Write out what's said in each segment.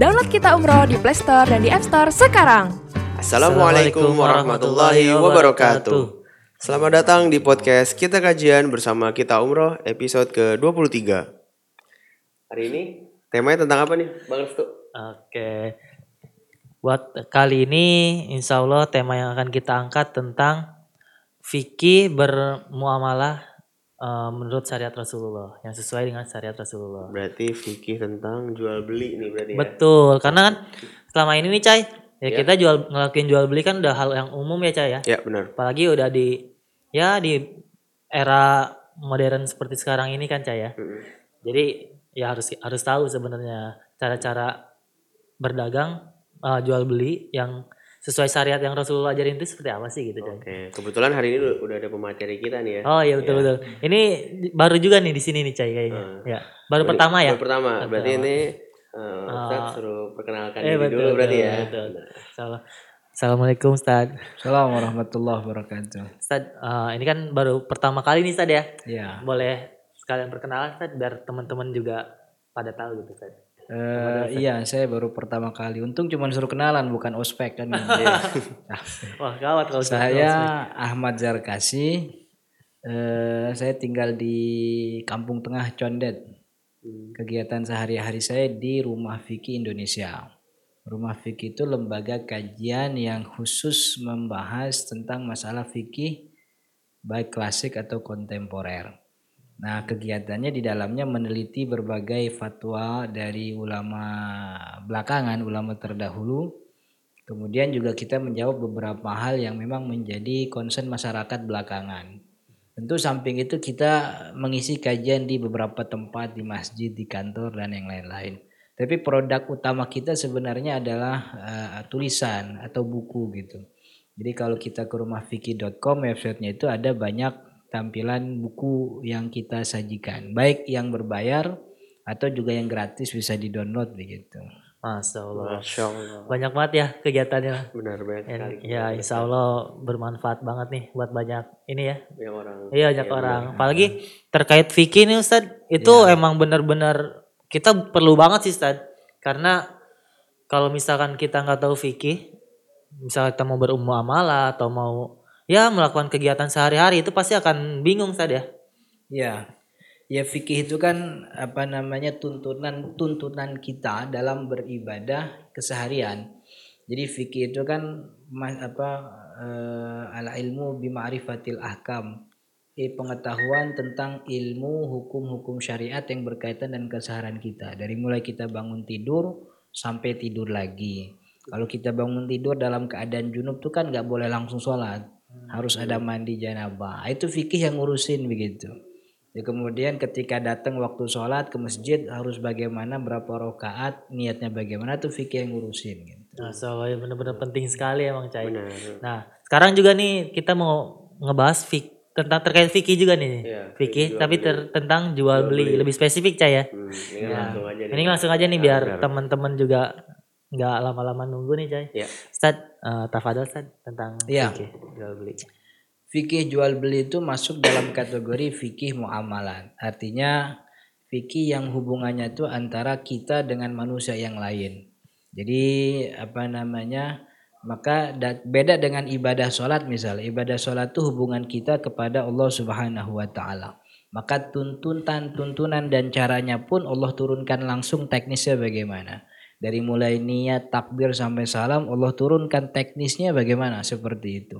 Download Kita Umroh di Play Store dan di App Store sekarang. Assalamualaikum warahmatullahi wabarakatuh. Selamat datang di podcast Kita Kajian bersama Kita Umroh episode ke-23. Hari ini temanya tentang apa nih Bang Restu? Oke. Buat kali ini insya Allah tema yang akan kita angkat tentang fikih bermuamalah eh, menurut syariat Rasulullah yang sesuai dengan syariat Rasulullah. Berarti fikih tentang jual beli nih berarti ya? Betul, karena kan selama ini nih Cai, ya Ya. kita jual ngelakuin jual beli kan udah hal yang umum ya Cai ya. Ya benar. Apalagi udah di ya di era modern seperti sekarang ini kan Cai ya. Mm-mm. Jadi ya harus harus tahu sebenarnya cara-cara berdagang eh, jual beli yang sesuai syariat yang Rasulullah ajarin itu seperti apa sih gitu. Oke, kebetulan hari ini udah ada pemateri kita nih ya. Oh iya betul betul. Ini baru juga nih di sini nih Cai kayaknya. Ya, baru Baru- pertama ya. baru pertama. Berarti Pertama. ini uh, Ustadz Ah. suruh perkenalkan Eh diri betul dulu berarti betul, ya. betul. Salah. Assalamualaikum Ustaz. Assalamualaikum warahmatullahi wabarakatuh. Ustaz, eh, ini kan baru pertama kali nih Ustaz ya. Ya, Boleh sekalian perkenalan Ustaz biar teman-teman juga pada tahu gitu Ustaz. Eh, iya saya baru pertama kali. Untung cuma suruh kenalan bukan ospek kan. Wah gawat kalau saya Ahmad Zarkasi. Eh, saya tinggal di Kampung Tengah Condet. Kegiatan sehari-hari saya di Rumah Fikih Indonesia. Rumah Fikih itu lembaga kajian yang khusus membahas tentang masalah fikih baik klasik atau kontemporer. Nah, kegiatannya di dalamnya meneliti berbagai fatwa dari ulama belakangan, ulama terdahulu. Kemudian juga kita menjawab beberapa hal yang memang menjadi concern masyarakat belakangan. Tentu samping itu kita mengisi kajian di beberapa tempat di masjid, di kantor dan yang lain-lain. Tapi produk utama kita sebenarnya adalah eh, tulisan atau buku gitu. Jadi kalau kita ke rumahfikih.com websitenya itu ada banyak tampilan buku yang kita sajikan, baik yang berbayar atau juga yang gratis bisa di-download begitu. Masya Allah. Masya Allah. Banyak banget ya kegiatannya. Benar banyak sekali. ya insya Allah bermanfaat banget nih buat banyak ini ya. Banyak orang. Iya banyak orang. Apalagi terkait fikih nih Ustaz, itu emang benar-benar kita perlu banget sih Ustaz. Karena kalau misalkan kita nggak tahu fikih, misalnya kita mau berumuamalah atau mau ya melakukan kegiatan sehari-hari itu pasti akan bingung Ustaz ya. Ya, ya fikih itu kan apa namanya tuntunan tuntunan kita dalam beribadah keseharian. Jadi fikih itu kan apa eh, ala ilmu bima'rifatil ahkam. Eh, pengetahuan tentang ilmu hukum-hukum syariat yang berkaitan dengan keseharian kita. Dari mulai kita bangun tidur sampai tidur lagi. Kalau kita bangun tidur dalam keadaan junub tuh kan nggak boleh langsung sholat, harus ada mandi janabah. Itu fikih yang ngurusin begitu. Ya, kemudian ketika datang waktu sholat ke masjid harus bagaimana berapa rakaat niatnya bagaimana tuh fikih yang ngurusin gitu. Masya Allah ya benar-benar penting sekali emang Cai. Benar. Nah sekarang juga nih kita mau ngebahas fik tentang terkait fikih juga nih. Iya, fikih jual tapi beli. ter- tentang jual beli lebih spesifik Cai ya. Hmm, ini Nah, langsung aja nih. Ini langsung aja nih biar benar. teman-teman juga nggak lama-lama nunggu nih Cai. Ya. Ustaz, eh, tafadhol Ustaz tentang Iya. fikih jual beli. Fikih jual beli itu masuk dalam kategori fikih muamalat. Artinya fikih yang hubungannya itu antara kita dengan manusia yang lain. Jadi apa namanya? Maka da- beda dengan ibadah sholat misalnya. Ibadah sholat itu hubungan kita kepada Allah Subhanahu wa taala. Maka tuntutan, tuntunan dan caranya pun Allah turunkan langsung teknisnya bagaimana. Dari mulai niat, takbir sampai salam Allah turunkan teknisnya bagaimana seperti itu.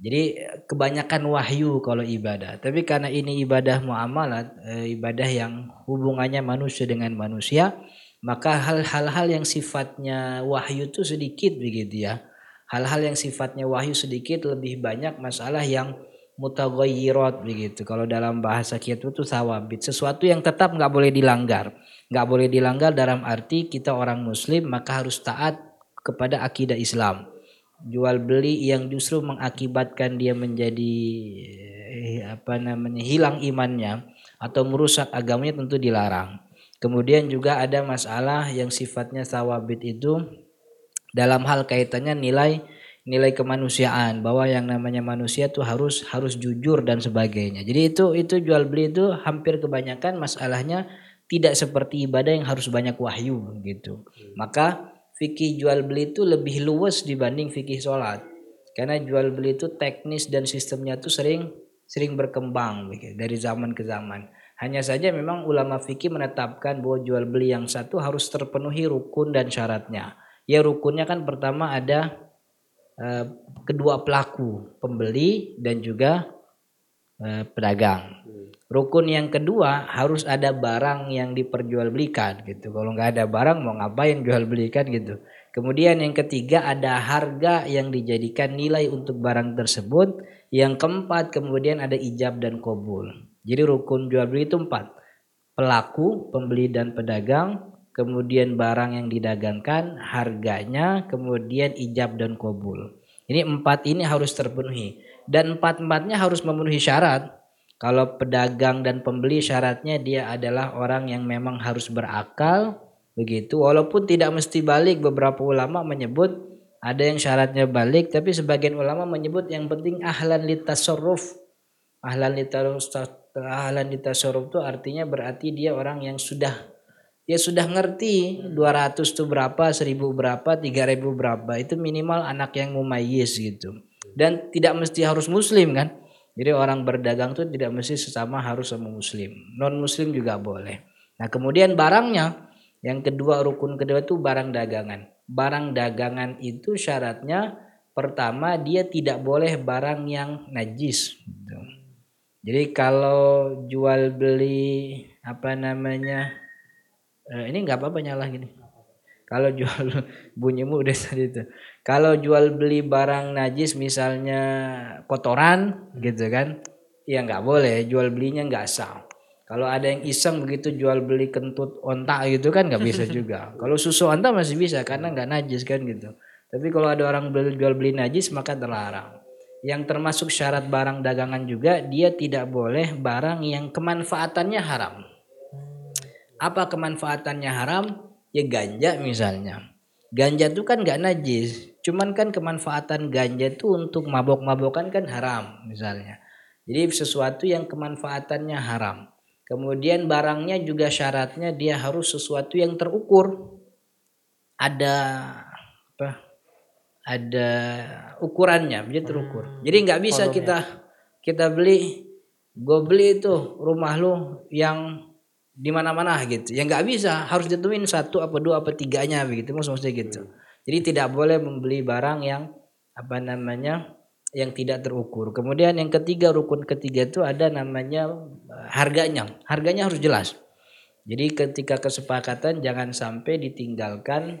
Jadi kebanyakan wahyu kalau ibadah. Tapi karena ini ibadah muamalat, eh, ibadah yang hubungannya manusia dengan manusia, maka hal-hal yang sifatnya wahyu itu sedikit begitu ya. Hal-hal yang sifatnya wahyu sedikit lebih banyak masalah yang mutaghayyirat begitu. Kalau dalam bahasa kita itu sawabit, sesuatu yang tetap nggak boleh dilanggar. Nggak boleh dilanggar dalam arti kita orang muslim maka harus taat kepada akidah Islam jual beli yang justru mengakibatkan dia menjadi eh, apa namanya hilang imannya atau merusak agamanya tentu dilarang. Kemudian juga ada masalah yang sifatnya sawabit itu dalam hal kaitannya nilai nilai kemanusiaan bahwa yang namanya manusia tuh harus harus jujur dan sebagainya. Jadi itu itu jual beli itu hampir kebanyakan masalahnya tidak seperti ibadah yang harus banyak wahyu gitu. Maka fikih jual beli itu lebih luas dibanding fikih sholat. Karena jual beli itu teknis dan sistemnya itu sering sering berkembang begitu, dari zaman ke zaman. Hanya saja memang ulama fikih menetapkan bahwa jual beli yang satu harus terpenuhi rukun dan syaratnya. Ya rukunnya kan pertama ada kedua pelaku, pembeli dan juga eh, pedagang. Rukun yang kedua harus ada barang yang diperjualbelikan gitu. Kalau nggak ada barang mau ngapain jual belikan gitu. Kemudian yang ketiga ada harga yang dijadikan nilai untuk barang tersebut. Yang keempat kemudian ada ijab dan kobul. Jadi rukun jual beli itu empat. Pelaku, pembeli dan pedagang. Kemudian barang yang didagangkan, harganya, kemudian ijab dan kobul. Ini empat ini harus terpenuhi. Dan empat-empatnya harus memenuhi syarat. Kalau pedagang dan pembeli syaratnya dia adalah orang yang memang harus berakal, Begitu walaupun tidak mesti balik beberapa ulama menyebut ada yang syaratnya balik tapi sebagian ulama menyebut yang penting ahlan litasarruf. Ahlan litasarruf ahlan itu artinya berarti dia orang yang sudah dia sudah ngerti 200 itu berapa, 1000 berapa, 3000 berapa. Itu minimal anak yang mumayyiz gitu. Dan tidak mesti harus muslim kan. Jadi orang berdagang itu tidak mesti sesama harus sama muslim. Non muslim juga boleh. Nah, kemudian barangnya yang kedua rukun kedua itu barang dagangan. Barang dagangan itu syaratnya pertama dia tidak boleh barang yang najis. Gitu. Jadi kalau jual beli apa namanya eh, ini nggak apa-apa nyala gini. Kalau jual bunyimu udah tadi itu. Kalau jual beli barang najis misalnya kotoran gitu kan, ya nggak boleh. Jual belinya nggak sah. Kalau ada yang iseng begitu jual beli kentut onta gitu kan nggak bisa juga. Kalau susu onta masih bisa karena nggak najis kan gitu. Tapi kalau ada orang beli, jual beli najis maka terlarang. Yang termasuk syarat barang dagangan juga dia tidak boleh barang yang kemanfaatannya haram. Apa kemanfaatannya haram? Ya ganja misalnya. Ganja itu kan nggak najis. Cuman kan kemanfaatan ganja itu untuk mabok-mabokan kan haram misalnya. Jadi sesuatu yang kemanfaatannya haram. Kemudian barangnya juga syaratnya dia harus sesuatu yang terukur. Ada apa? Ada ukurannya, jadi terukur. Hmm, jadi nggak bisa kita kita beli, gue beli itu rumah lu yang di mana-mana gitu. Ya nggak bisa, harus ditentuin satu apa dua apa tiganya begitu, maksudnya gitu. Jadi tidak boleh membeli barang yang apa namanya yang tidak terukur. Kemudian yang ketiga rukun ketiga itu ada namanya harganya. Harganya harus jelas. Jadi ketika kesepakatan jangan sampai ditinggalkan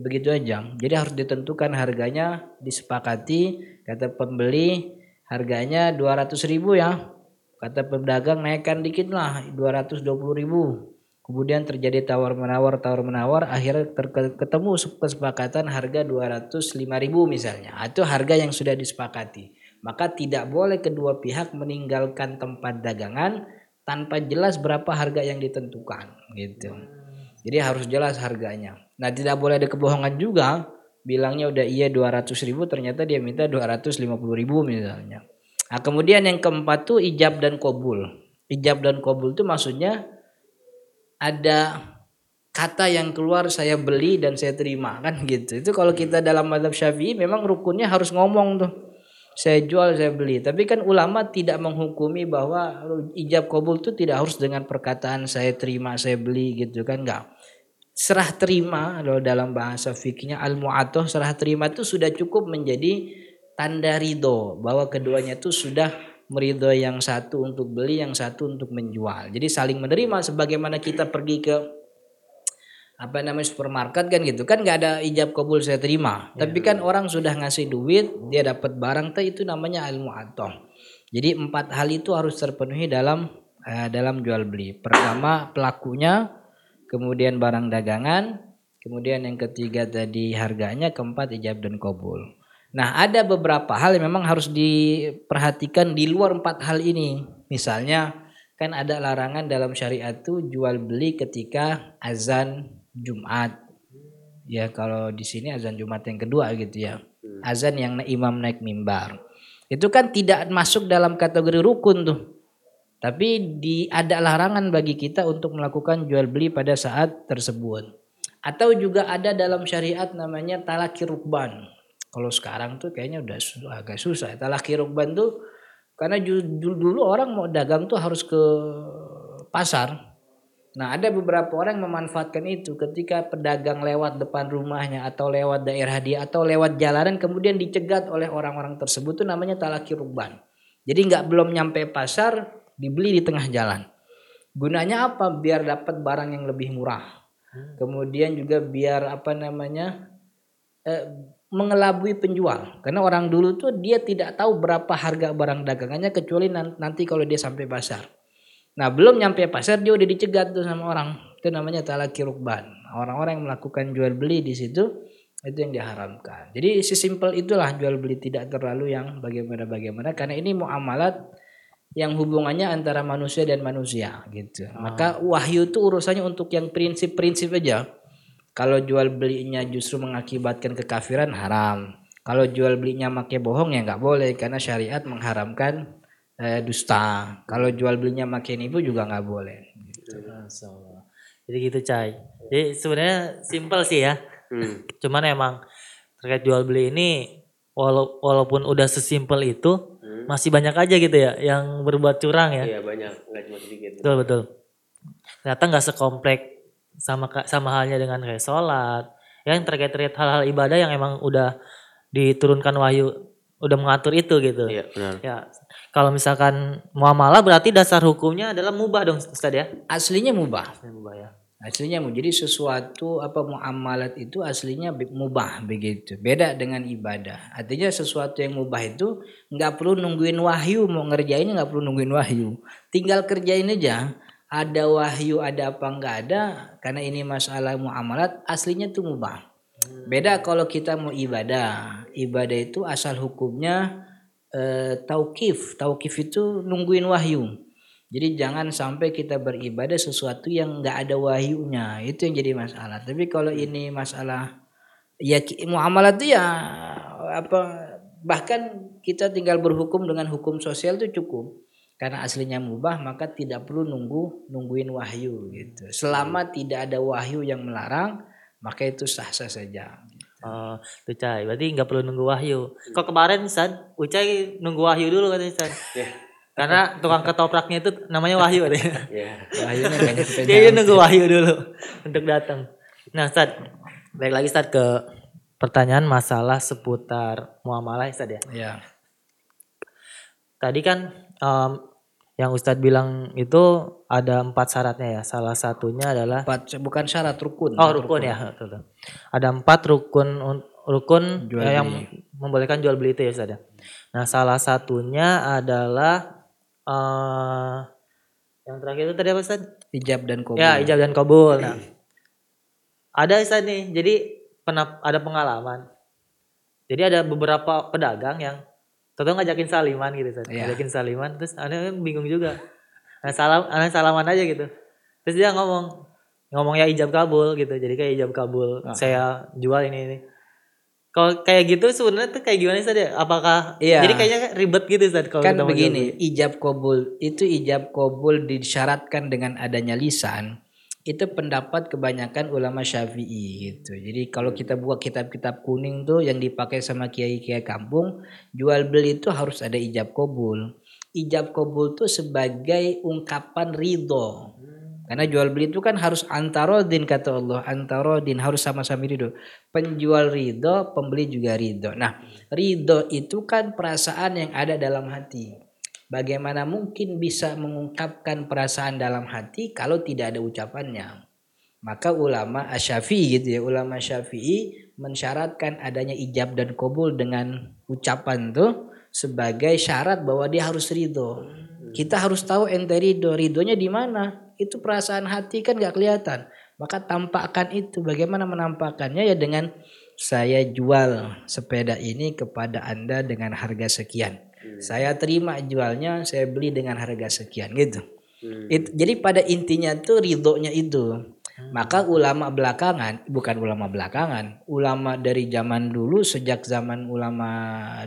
begitu aja. Jadi harus ditentukan harganya disepakati kata pembeli harganya 200 ribu ya. Kata pedagang naikkan dikit lah 220 ribu. Kemudian terjadi tawar menawar tawar menawar akhirnya ketemu kesepakatan harga 205 ribu misalnya. Itu harga yang sudah disepakati. Maka tidak boleh kedua pihak meninggalkan tempat dagangan tanpa jelas berapa harga yang ditentukan gitu. Jadi harus jelas harganya. Nah tidak boleh ada kebohongan juga. Bilangnya udah iya 200 ribu ternyata dia minta 250 ribu misalnya. Nah kemudian yang keempat tuh ijab dan kobul. Ijab dan kobul itu maksudnya ada kata yang keluar saya beli dan saya terima kan gitu. Itu kalau kita dalam madhab syafi'i memang rukunnya harus ngomong tuh. Saya jual, saya beli. Tapi kan ulama tidak menghukumi bahwa ijab kabul itu tidak harus dengan perkataan saya terima, saya beli gitu kan enggak. Serah terima kalau dalam bahasa fikihnya al-mu'atoh serah terima itu sudah cukup menjadi tanda ridho bahwa keduanya itu sudah meridho yang satu untuk beli, yang satu untuk menjual. Jadi saling menerima sebagaimana kita pergi ke apa namanya supermarket kan gitu. Kan nggak ada ijab kabul saya terima. Ya. tapi kan orang sudah ngasih duit dia dapat barang teh itu namanya ilmu atoh jadi empat hal itu harus terpenuhi dalam uh, dalam jual beli. Pertama pelakunya kemudian barang dagangan kemudian yang ketiga tadi harganya keempat ijab dan kabul Nah, ada beberapa hal yang memang harus diperhatikan di luar empat hal ini. Misalnya, kan ada larangan dalam syariat itu jual beli ketika azan Jumat. Ya, kalau di sini azan Jumat yang kedua gitu ya. Azan yang imam naik mimbar. Itu kan tidak masuk dalam kategori rukun tuh. Tapi di ada larangan bagi kita untuk melakukan jual beli pada saat tersebut. Atau juga ada dalam syariat namanya talaki rukban. Kalau sekarang tuh kayaknya udah agak susah. Talaki rukban tuh karena dulu, dulu orang mau dagang tuh harus ke pasar. Nah ada beberapa orang yang memanfaatkan itu ketika pedagang lewat depan rumahnya atau lewat daerah dia atau lewat jalanan kemudian dicegat oleh orang-orang tersebut itu namanya talaki rukban. Jadi nggak belum nyampe pasar dibeli di tengah jalan. Gunanya apa? Biar dapat barang yang lebih murah. Kemudian juga biar apa namanya eh, mengelabui penjual. Karena orang dulu tuh dia tidak tahu berapa harga barang dagangannya kecuali nan- nanti kalau dia sampai pasar. Nah belum nyampe pasar dia udah dicegat tuh sama orang. Itu namanya talaki rukban. Orang-orang yang melakukan jual beli di situ itu yang diharamkan. Jadi sesimpel itulah jual beli tidak terlalu yang bagaimana-bagaimana karena ini muamalat yang hubungannya antara manusia dan manusia gitu. Maka wahyu itu urusannya untuk yang prinsip-prinsip aja. Kalau jual belinya justru mengakibatkan kekafiran haram. Kalau jual belinya make bohong ya nggak boleh karena syariat mengharamkan eh, dusta. Kalau jual belinya make nipu juga nggak boleh. Jadi gitu Cai. Jadi sebenarnya simpel sih ya. Hmm. Cuman emang terkait jual beli ini walau- walaupun udah sesimpel itu masih banyak aja gitu ya yang berbuat curang ya. Iya banyak, nggak cuma sedikit. Betul betul. Ternyata nggak sekomplek sama sama halnya dengan kayak sholat. Yang terkait terkait hal-hal ibadah yang emang udah diturunkan wahyu udah mengatur itu gitu. Iya benar. Ya, kalau misalkan muamalah berarti dasar hukumnya adalah mubah dong Ustaz ya. Aslinya mubah. Mubah ya. Aslinya mubah. Jadi sesuatu apa muamalat itu aslinya mubah begitu. Beda dengan ibadah. Artinya sesuatu yang mubah itu nggak perlu nungguin wahyu mau ngerjainnya nggak perlu nungguin wahyu. Tinggal kerjain aja. Ada wahyu ada apa nggak ada karena ini masalah muamalat aslinya itu mubah. Beda kalau kita mau ibadah. Ibadah itu asal hukumnya eh, taukif. Taukif itu nungguin wahyu. Jadi jangan sampai kita beribadah sesuatu yang nggak ada wahyunya. Itu yang jadi masalah. Tapi kalau ini masalah ya muamalah itu ya apa bahkan kita tinggal berhukum dengan hukum sosial itu cukup. Karena aslinya mubah maka tidak perlu nunggu nungguin wahyu gitu. Selama tidak ada wahyu yang melarang maka itu sah-sah saja. Oh, tuh Cai. Berarti nggak perlu nunggu wahyu. Kok kemarin Ustaz, Ucai nunggu wahyu dulu katanya Ustaz. Karena tukang ketopraknya itu namanya wahyu katanya. Iya. Wahyunya banyak Dia nunggu wahyu dulu untuk datang. Nah, Ustaz, balik lagi Ustaz ke pertanyaan masalah seputar muamalah Ustaz ya. Ya. Tadi kan em, yang Ustadz bilang itu ada empat syaratnya ya. Salah satunya adalah Empat, bukan syarat rukun. oh rukun ya. betul, betul. Ada empat rukun un- rukun Jual eh, yang membolehkan jual beli itu ya Ustadz ya. Nah salah satunya adalah eh yang terakhir itu tadi apa Ustadz? Ijab dan kabul. Ya ijab dan kabul. Nah, ada Ustadz nih. Jadi pernah ada pengalaman. Jadi ada beberapa pedagang yang Toto ngajakin saliman gitu Ustadz. Iya. Ngajakin saliman terus aneh kan bingung juga. Nah, salam aneh salaman aja gitu. Terus dia ngomong ngomong ya ijab kabul gitu. Jadi kayak ijab kabul. Ah. Saya jual ini ini. Kalau kayak gitu sebenarnya tuh kayak gimana ya? Apakah Iya. jadi kayaknya ribet gitu Ustadz kalau kan begini, ijab kabul itu ijab kabul disyaratkan dengan adanya lisan. Itu pendapat kebanyakan ulama Syafi'i gitu. Jadi kalau kita buka kitab-kitab kuning tuh yang dipakai sama kiai-kiai kampung, jual beli itu harus ada ijab kabul. Ijab kabul tuh sebagai ungkapan ridho. Karena jual beli itu kan harus antarodin kata Allah, antarodin harus sama-sama ridho. Penjual ridho, pembeli juga ridho. Nah, ridho itu kan perasaan yang ada dalam hati. Bagaimana mungkin bisa mengungkapkan perasaan dalam hati kalau tidak ada ucapannya? Maka ulama Asyafi'i gitu ya, ulama Syafi'i mensyaratkan adanya ijab dan kabul dengan ucapan tuh sebagai syarat bahwa dia harus ridho. Kita harus tahu ente ridho, ridhonya di mana? Itu perasaan hati kan gak kelihatan. Maka tampakkan itu. Bagaimana menampakkannya ya dengan saya jual sepeda ini kepada anda dengan harga sekian. Saya terima jualnya, saya beli dengan harga sekian gitu. It- jadi pada intinya tuh ridhonya itu. Maka ulama belakangan, bukan ulama belakangan, ulama dari zaman dulu sejak zaman ulama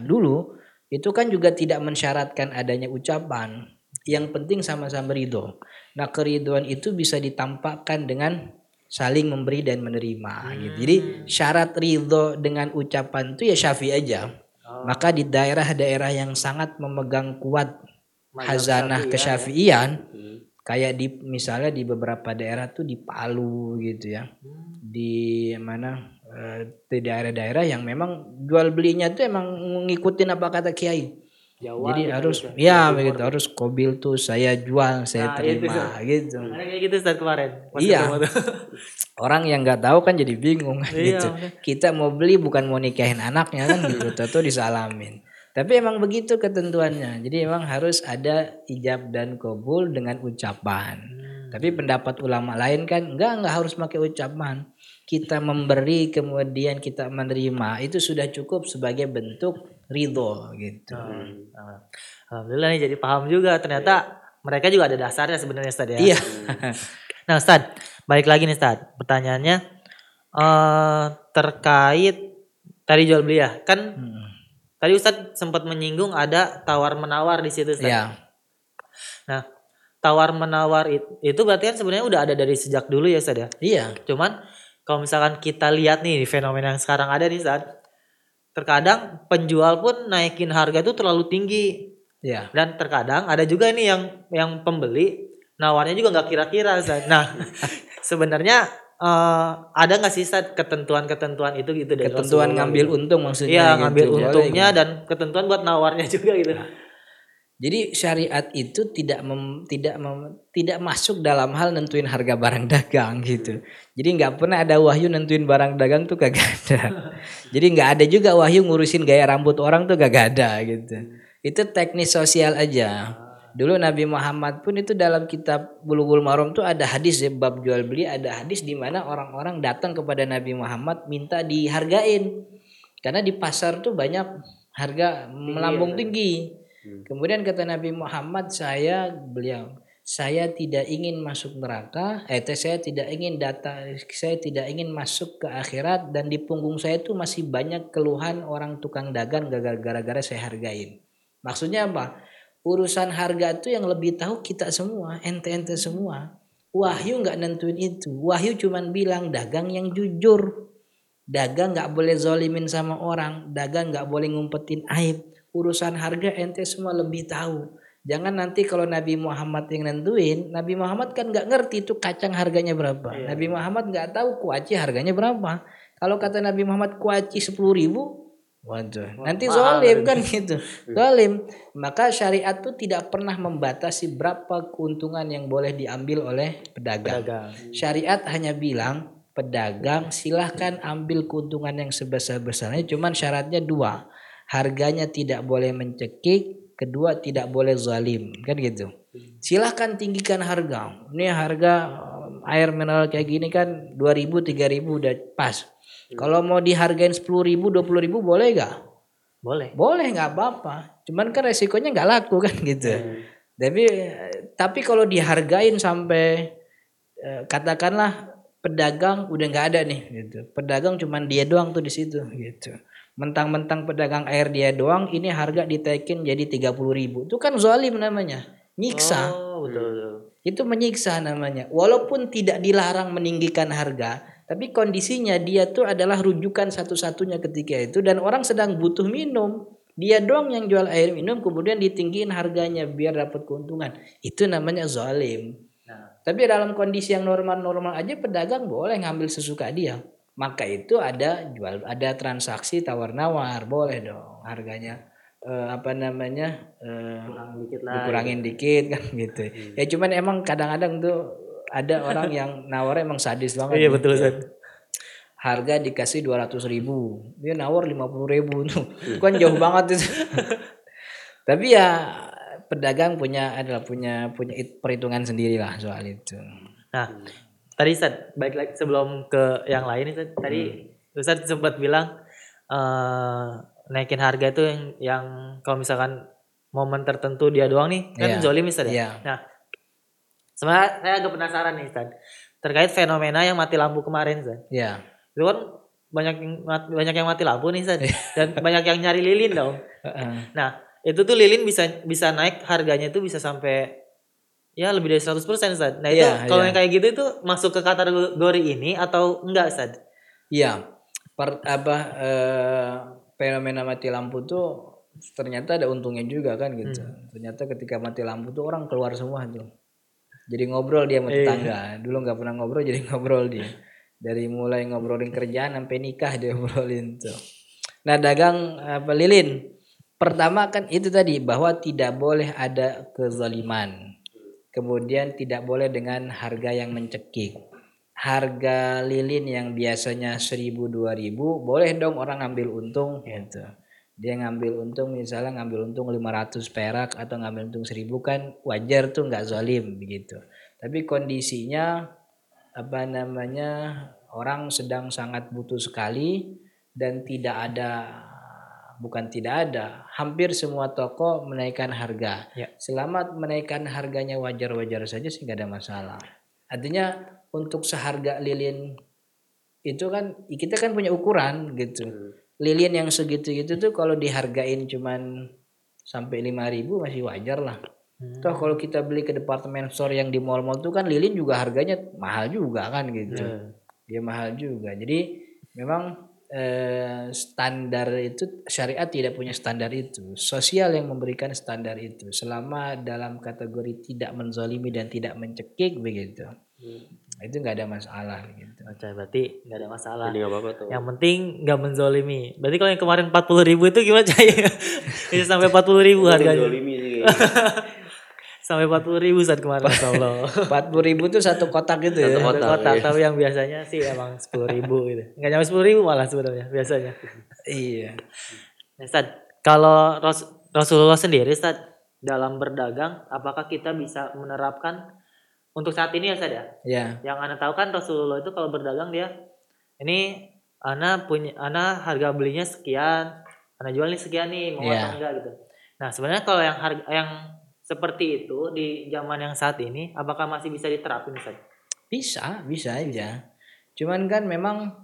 dulu itu kan juga tidak mensyaratkan adanya ucapan. Yang penting sama-sama ridho. Nah keriduan itu bisa ditampakkan dengan saling memberi dan menerima gitu. Jadi syarat ridho dengan ucapan itu ya syafi aja. Maka di daerah-daerah yang sangat memegang kuat hazanah kesyafiian kayak di misalnya di beberapa daerah tuh di Palu gitu ya. Di mana eh, di daerah-daerah yang memang jual belinya tuh emang ngikutin apa kata kiai. Jawa Jadi gitu harus gitu. ya begitu harus kobil tuh saya jual, saya Nah, itu terima gitu. Ada kayak gitu Ustaz kemarin. Iya. tuh. Orang yang nggak tahu kan jadi bingung Iya, gitu. bener. Kita mau beli bukan mau nikahin anaknya kan gitu. Tentu disalamin. Tapi emang begitu ketentuannya. Jadi emang harus ada ijab dan kabul dengan ucapan. Hmm. Tapi pendapat ulama lain kan enggak enggak harus pakai ucapan. Kita memberi kemudian kita menerima itu sudah cukup sebagai bentuk ridho gitu. Nah, Alhamdulillah nih jadi paham juga ternyata mereka juga ada dasarnya sebenarnya Ustaz ya. Iya. Nah Ustaz, balik lagi nih Ustaz. Pertanyaannya eh terkait tadi jual beli ya. Kan Hmm. tadi Ustaz sempat menyinggung ada tawar menawar di situ Ustaz. Iya. Nah, tawar menawar it- itu berarti kan sebenarnya udah ada dari sejak dulu ya Ustaz ya. Iya. Cuman kalau misalkan kita lihat nih fenomena yang sekarang ada nih Ustaz. Terkadang penjual pun naikin harga itu terlalu tinggi. Iya. Dan terkadang ada juga nih yang yang pembeli nawarnya juga nggak kira-kira Ustaz. Nah, sebenarnya eh, ada nggak sih Ustaz ketentuan-ketentuan itu gitu dari Ketentuan Rasulullah ngambil gitu? untung maksudnya Iya, gitu. ngambil Boleh untungnya nggak? dan ketentuan buat nawarnya juga gitu. Jadi syariat itu tidak mem- tidak mem- tidak masuk dalam hal nentuin harga barang dagang gitu. Jadi nggak pernah ada wahyu nentuin barang dagang tuh kagak ada. Jadi nggak ada juga wahyu ngurusin gaya rambut orang tuh kagak ada gitu. Itu teknis sosial aja. Dulu Nabi Muhammad pun itu dalam kitab Bulughul Maram tuh ada hadis ya bab jual beli ada hadis di mana orang-orang datang kepada Nabi Muhammad minta dihargain. Karena di pasar tuh banyak harga melambung tinggi. Kemudian kata Nabi Muhammad, saya beliau, saya tidak ingin masuk neraka, eh saya tidak ingin data, saya tidak ingin masuk ke akhirat dan di punggung saya itu masih banyak keluhan orang tukang dagang gara- gara-gara saya hargain. Maksudnya apa? Urusan harga itu yang lebih tahu kita semua, ente-ente semua. Wahyu nggak nentuin itu. Wahyu cuman bilang dagang yang jujur. Dagang nggak boleh zolimin sama orang. Dagang nggak boleh ngumpetin aib. Urusan harga ente semua lebih tahu. Jangan nanti kalau Nabi Muhammad yang nentuin, Nabi Muhammad kan nggak ngerti itu kacang harganya berapa. Nabi Muhammad nggak tahu kuaci harganya berapa. Kalau kata Nabi Muhammad kuaci sepuluh ribu, waduh, nanti zolim kan gitu, zolim. Maka syariat itu tidak pernah membatasi berapa keuntungan yang boleh diambil oleh pedagang. Dagang. Syariat hanya bilang pedagang silahkan ambil keuntungan yang sebesar-besarnya cuman syaratnya dua harganya tidak boleh mencekik kedua tidak boleh zalim. Kan gitu. Silahkan tinggikan harga. Ini harga eh, air mineral kayak gini kan 2000 3000 udah pas. Kalau mau dihargain 10.000 20.000 boleh gak Boleh. boleh nggak apa-apa. Cuman kan resikonya nggak laku kan gitu. Tapi eh, tapi kalau dihargain sampai eh, katakanlah pedagang udah nggak ada nih gitu. Pedagang cuman dia doang tuh di situ gitu mentang-mentang pedagang air dia doang ini harga ditaikin jadi 30.000 ribu. Itu kan zalim namanya. Nyiksa. Oh, betul betul. itu menyiksa namanya. Walaupun tidak dilarang meninggikan harga tapi kondisinya dia tuh adalah rujukan satu-satunya ketika itu. Dan orang sedang butuh minum. Dia doang yang jual air minum kemudian ditinggiin harganya biar dapat keuntungan. Itu namanya zalim. Tapi dalam kondisi yang normal-normal aja pedagang boleh ngambil sesuka dia maka itu ada jual ada transaksi tawar nawar boleh dong harganya eh, apa namanya eh, Kurang dikit lah. dikurangin dikit kan gitu. Ya cuman emang kadang-kadang tuh ada orang yang nawar emang sadis banget. Iya gitu. betul Ustaz. Harga dikasih 200 ribu, dia nawar 50 ribu tuh, kan jauh banget itu. Tapi ya pedagang punya adalah punya punya it- perhitungan sendiri lah soal itu. Nah, tadi Ustaz, baik lagi sebelum ke yang lain Ustaz, tadi Hmm. Ustaz sempat bilang eh naikin harga itu yang yang kalau misalkan momen tertentu dia doang nih kan Iya. zolim Ustaz ya. Iya. Nah, sebenarnya saya agak penasaran nih Ustaz terkait fenomena yang mati lampu kemarin Ustaz. Ya. Itu kan banyak yang mati, banyak yang mati lampu nih Ustaz Iya. dan banyak yang nyari lilin dong. Nah, itu tuh lilin bisa bisa naik harganya itu bisa sampai ya lebih dari 100% Ustaz. Nah, itu Iya, kalau iya. yang kayak gitu itu masuk ke kategori ini atau enggak Ustaz? Iya, per, apa eh, fenomena mati lampu tuh ternyata ada untungnya juga kan gitu. Ternyata ketika mati lampu tuh orang keluar semua tuh. Jadi ngobrol dia sama tetangga. Dulu nggak pernah ngobrol jadi ngobrol dia. Dari mulai ngobrolin kerjaan sampai nikah dia ngobrolin tuh. Nah dagang apa lilin. Pertama kan itu tadi bahwa tidak boleh ada kezaliman. Kemudian tidak boleh dengan harga yang mencekik harga lilin yang biasanya 1000 2000 boleh dong orang ngambil untung gitu. Dia ngambil untung misalnya ngambil untung 500 perak atau ngambil untung 1000 kan wajar tuh nggak zalim begitu. Tapi kondisinya apa namanya orang sedang sangat butuh sekali dan tidak ada bukan tidak ada hampir semua toko menaikkan harga. Ya. Selama menaikkan harganya wajar-wajar saja sih nggak ada masalah. Artinya untuk seharga lilin itu kan kita kan punya ukuran gitu. Lilin yang segitu gitu tuh kalau dihargain cuman sampai 5000 masih wajar lah. Toh kalau kita beli ke departemen store yang di mall-mall tuh kan lilin juga harganya mahal juga kan gitu. Dia mahal juga. Jadi memang eh, standar itu syariat tidak punya standar itu. Sosial yang memberikan standar itu. Selama dalam kategori tidak menzalimi dan tidak mencekik begitu. Nah, Itu nggak ada masalah gitu. Oke, berarti nggak ada masalah. Jadi nggak apa-apa tuh. Yang penting nggak menzolimi. Berarti kalau yang kemarin 40 ribu itu gimana Cai? Bisa sampai 40 ribu harganya. Zolimi sih Sampai 40 ribu saat kemarin Masya Allah. 40 ribu tuh satu kotak gitu ya. Satu kotak, kotak, iya. tapi yang biasanya sih emang 10 ribu gitu. Nggak nyampe 10 ribu malah sebenarnya biasanya. Iya. Nah, Ustaz, kalau Ras- Rasulullah sendiri Ustaz, dalam berdagang apakah kita bisa menerapkan untuk saat ini ya Ustaz ya? Ya. Yang Anda tahu kan Rasulullah itu kalau berdagang dia ini Ana punya Ana harga belinya sekian, Ana jual nih sekian nih, mau Iya. atau enggak gitu. Nah, sebenarnya kalau yang harga yang seperti itu di zaman yang saat ini apakah masih bisa diterapin Ustaz? Bisa, bisa aja. Cuman kan memang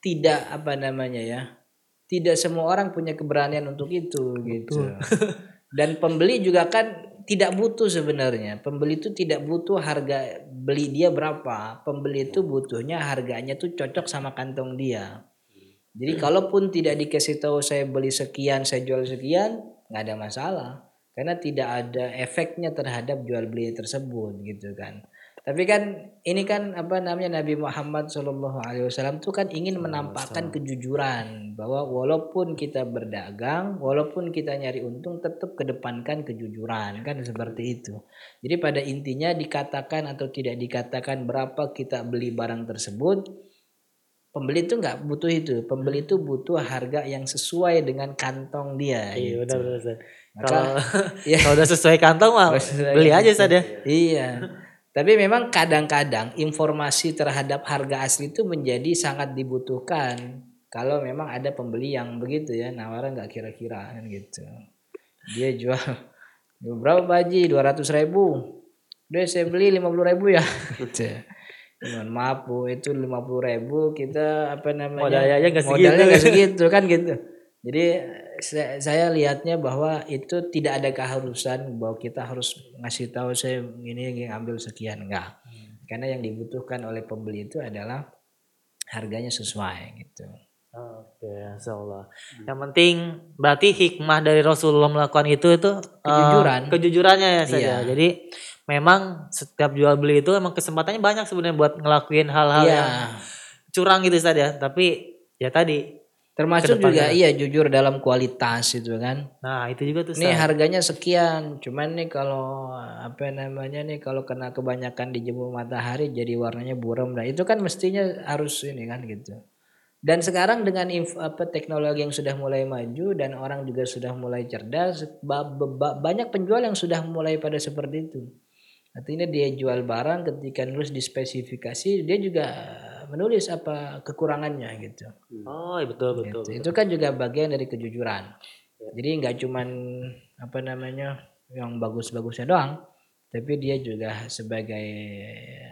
tidak apa namanya ya. Tidak semua orang punya keberanian untuk itu gitu. Dan pembeli juga kan tidak butuh sebenarnya. Pembeli itu tidak butuh harga beli dia berapa. Pembeli itu butuhnya harganya tuh cocok sama kantong dia. Jadi kalaupun tidak dikasih tahu saya beli sekian, saya jual sekian, nggak ada masalah. Karena tidak ada efeknya terhadap jual beli tersebut gitu kan. Tapi kan ini kan apa namanya Nabi Muhammad Shallallahu Alaihi Wasallam tuh kan ingin menampakkan kejujuran bahwa walaupun kita berdagang, walaupun kita nyari untung, tetap kedepankan kejujuran kan seperti itu. Jadi pada intinya dikatakan atau tidak dikatakan berapa kita beli barang tersebut, pembeli itu nggak butuh itu. Pembeli itu butuh harga yang sesuai dengan kantong dia. Iya, gitu. benar benar Kalau Iya. kalau udah sesuai kantong mah beli aja Ustaz ya. Iya. Tapi memang kadang-kadang informasi terhadap harga asli itu menjadi sangat dibutuhkan kalau memang ada pembeli yang begitu ya nawaran nggak kira-kira kan gitu. Dia jual berapa baji 200 ribu. Udah saya beli 50 ribu ya. Gitu. Mohon maaf bu itu 50 ribu kita apa namanya Modalnya nggak modalnya segitu. segitu kan gitu. Jadi saya, saya lihatnya bahwa itu tidak ada keharusan bahwa kita harus ngasih tahu saya ini yang ambil sekian enggak. Karena yang dibutuhkan oleh pembeli itu adalah harganya sesuai gitu. Oke, insya Allah. Yang penting berarti hikmah dari Rasulullah melakukan itu itu eh, Kejujuran. kejujurannya ya saja. Iya. Jadi memang setiap jual beli itu emang kesempatannya banyak sebenarnya buat ngelakuin hal-hal Iya. yang curang gitu saja. Tapi ya tadi, Termasuk juga iya jujur dalam kualitas itu kan. nah itu juga tuh. Nih harganya sekian, cuman nih kalau apa namanya nih kalau kena kebanyakan dijemur matahari jadi warnanya buram. Nah itu kan mestinya harus ini kan gitu. Dan sekarang dengan inf- apa teknologi yang sudah mulai maju dan orang juga sudah mulai cerdas, ba- ba- ba- banyak penjual yang sudah mulai pada seperti itu. Artinya dia jual barang ketika nulis di spesifikasi dia juga menulis apa kekurangannya gitu. Oh iya, betul betul. Gitu. Itu kan juga bagian dari kejujuran. Jadi nggak cuman apa namanya yang bagus-bagusnya doang, tapi dia juga sebagai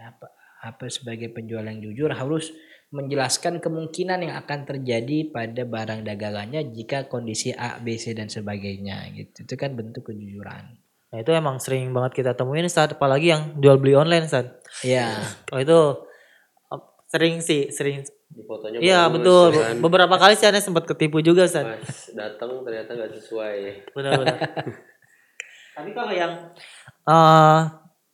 apa apa sebagai penjual yang jujur harus menjelaskan kemungkinan yang akan terjadi pada barang dagangannya jika kondisi A, B, C dan sebagainya gitu. Itu kan bentuk kejujuran. Nah itu emang sering banget kita temuin saat apalagi yang jual beli online saat. Ya, Oh itu sering sih, sering. Di fotonya Iya betul. ya kan? Beberapa kali sih aneh sempat ketipu juga saat. Datang ternyata nggak sesuai. Benar-benar. Tapi kalau yang eh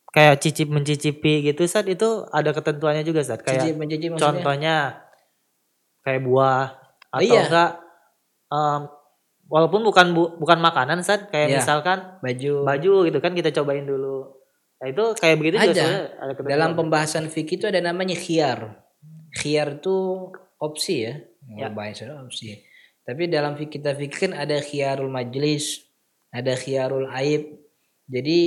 kayak cicip mencicipi gitu saat itu ada ketentuannya juga saat kayak cicip maksudnya. contohnya kayak buah Oh, atau iya. enggak em, walaupun bukan bu- bukan makanan saat kayak Iya. misalkan baju. baju gitu kan kita cobain dulu. Nah itu kayak begitu juga Ada. ketentuan. Dalam pembahasan fikih itu ada namanya khiyar. Khiyar itu opsi ya. Ya. Bahasa opsi. Tapi dalam kita fikih kan ada khiyarul majlis, ada khiyarul aib. Jadi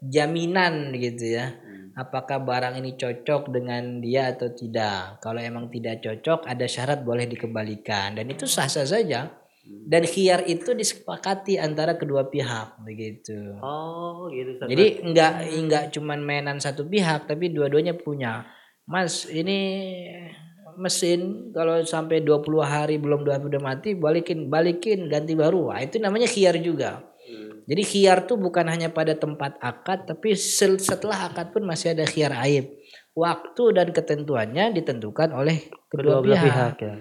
jaminan gitu ya. Apakah barang ini cocok dengan dia atau tidak? Kalau emang tidak cocok, ada syarat boleh dikembalikan dan itu sah-sah saja. Dan khiyar itu disepakati antara kedua pihak begitu. Oh gitu. Jadi enggak enggak cuman mainan satu pihak tapi dua-duanya punya. Mas, ini mesin kalau sampai 20 hari belum udah mati balikin balikin ganti baru. Wah, itu namanya khiar juga. Jadi khiar tuh bukan hanya pada tempat akad tapi setelah akad pun masih ada khiar aib. Waktu dan ketentuannya ditentukan oleh kedua, kedua pihak. pihak ya.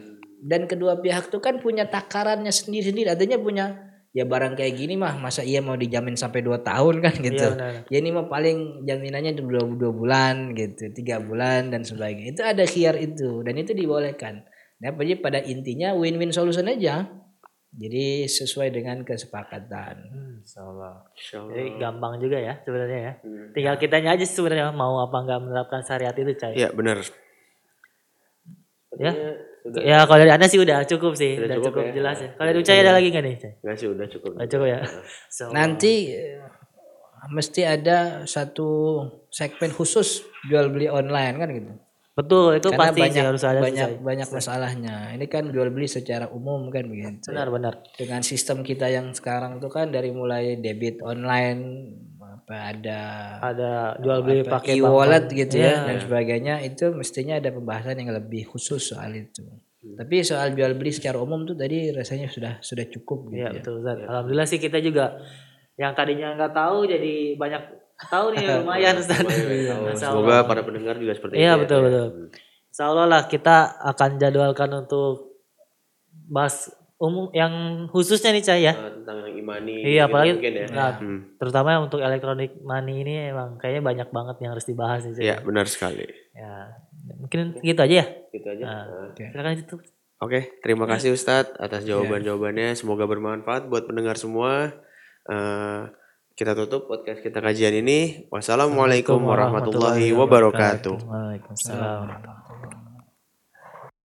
Dan kedua pihak tuh kan punya takarannya sendiri-sendiri. Artinya punya ya barang kayak gini mah masa iya mau dijamin sampai 2 tahun kan gitu. Iya benar. Ya ini mah paling jaminannya dua, dua bulan gitu, tiga bulan dan sebagainya. Itu ada khiar itu dan itu dibolehkan. Nah, jadi pada intinya win-win solution aja. Jadi sesuai dengan kesepakatan. Hmm, insyaallah. Insyaallah. Jadi gampang juga ya sebenarnya ya. Hmm. Tinggal kitanya aja sebenarnya mau apa nggak menerapkan syariat itu, Cai. Iya benar. Ya. Sudah. Ya kalau dari Anda sih udah cukup sih, Sudah udah, cukup cukup, ya. jelas ya. Kalau dari Ucai ada lagi nggak nih? Nggak sih udah cukup. Udah cukup ya. So, Nanti eh, mesti ada satu segmen khusus jual beli online kan gitu. betul itu Karena pasti sih banyak harus ada banyak Cai. banyak masalahnya. Ini kan jual beli secara umum kan begitu. Benar-benar. dengan sistem kita yang sekarang tuh kan dari mulai debit online apa ada Ada jual beli pakai e-wallet bank- gitu Iya. ya dan sebagainya itu mestinya ada pembahasan yang lebih khusus soal itu. Tapi soal jual beli secara umum tuh tadi rasanya sudah sudah cukup gitu Iya ya. betul Ustaz. Alhamdulillah sih kita juga yang tadinya nggak tahu jadi banyak tahu nih lumayan Ustaz. Semoga Allah. para pendengar juga seperti Iya itu. ya. betul betul. Insya Allah lah kita akan jadwalkan untuk bahas umum yang khususnya nih Cai ya. Eh, tentang yang imani. Iya apalagi mungkin ya. nah, Hmm. terutama untuk elektronik money ini emang kayaknya banyak banget yang harus dibahas nih Cai. Iya benar sekali. Ya, mungkin gitu aja ya. Gitu aja. Nah, Nah. Silakan itu. Oke, terima kasih Ustadz atas jawaban-jawabannya. Semoga bermanfaat buat pendengar semua. Eh, kita tutup podcast kita kajian ini. Wassalamualaikum warahmatullahi wabarakatuh. Waalaikumsalam.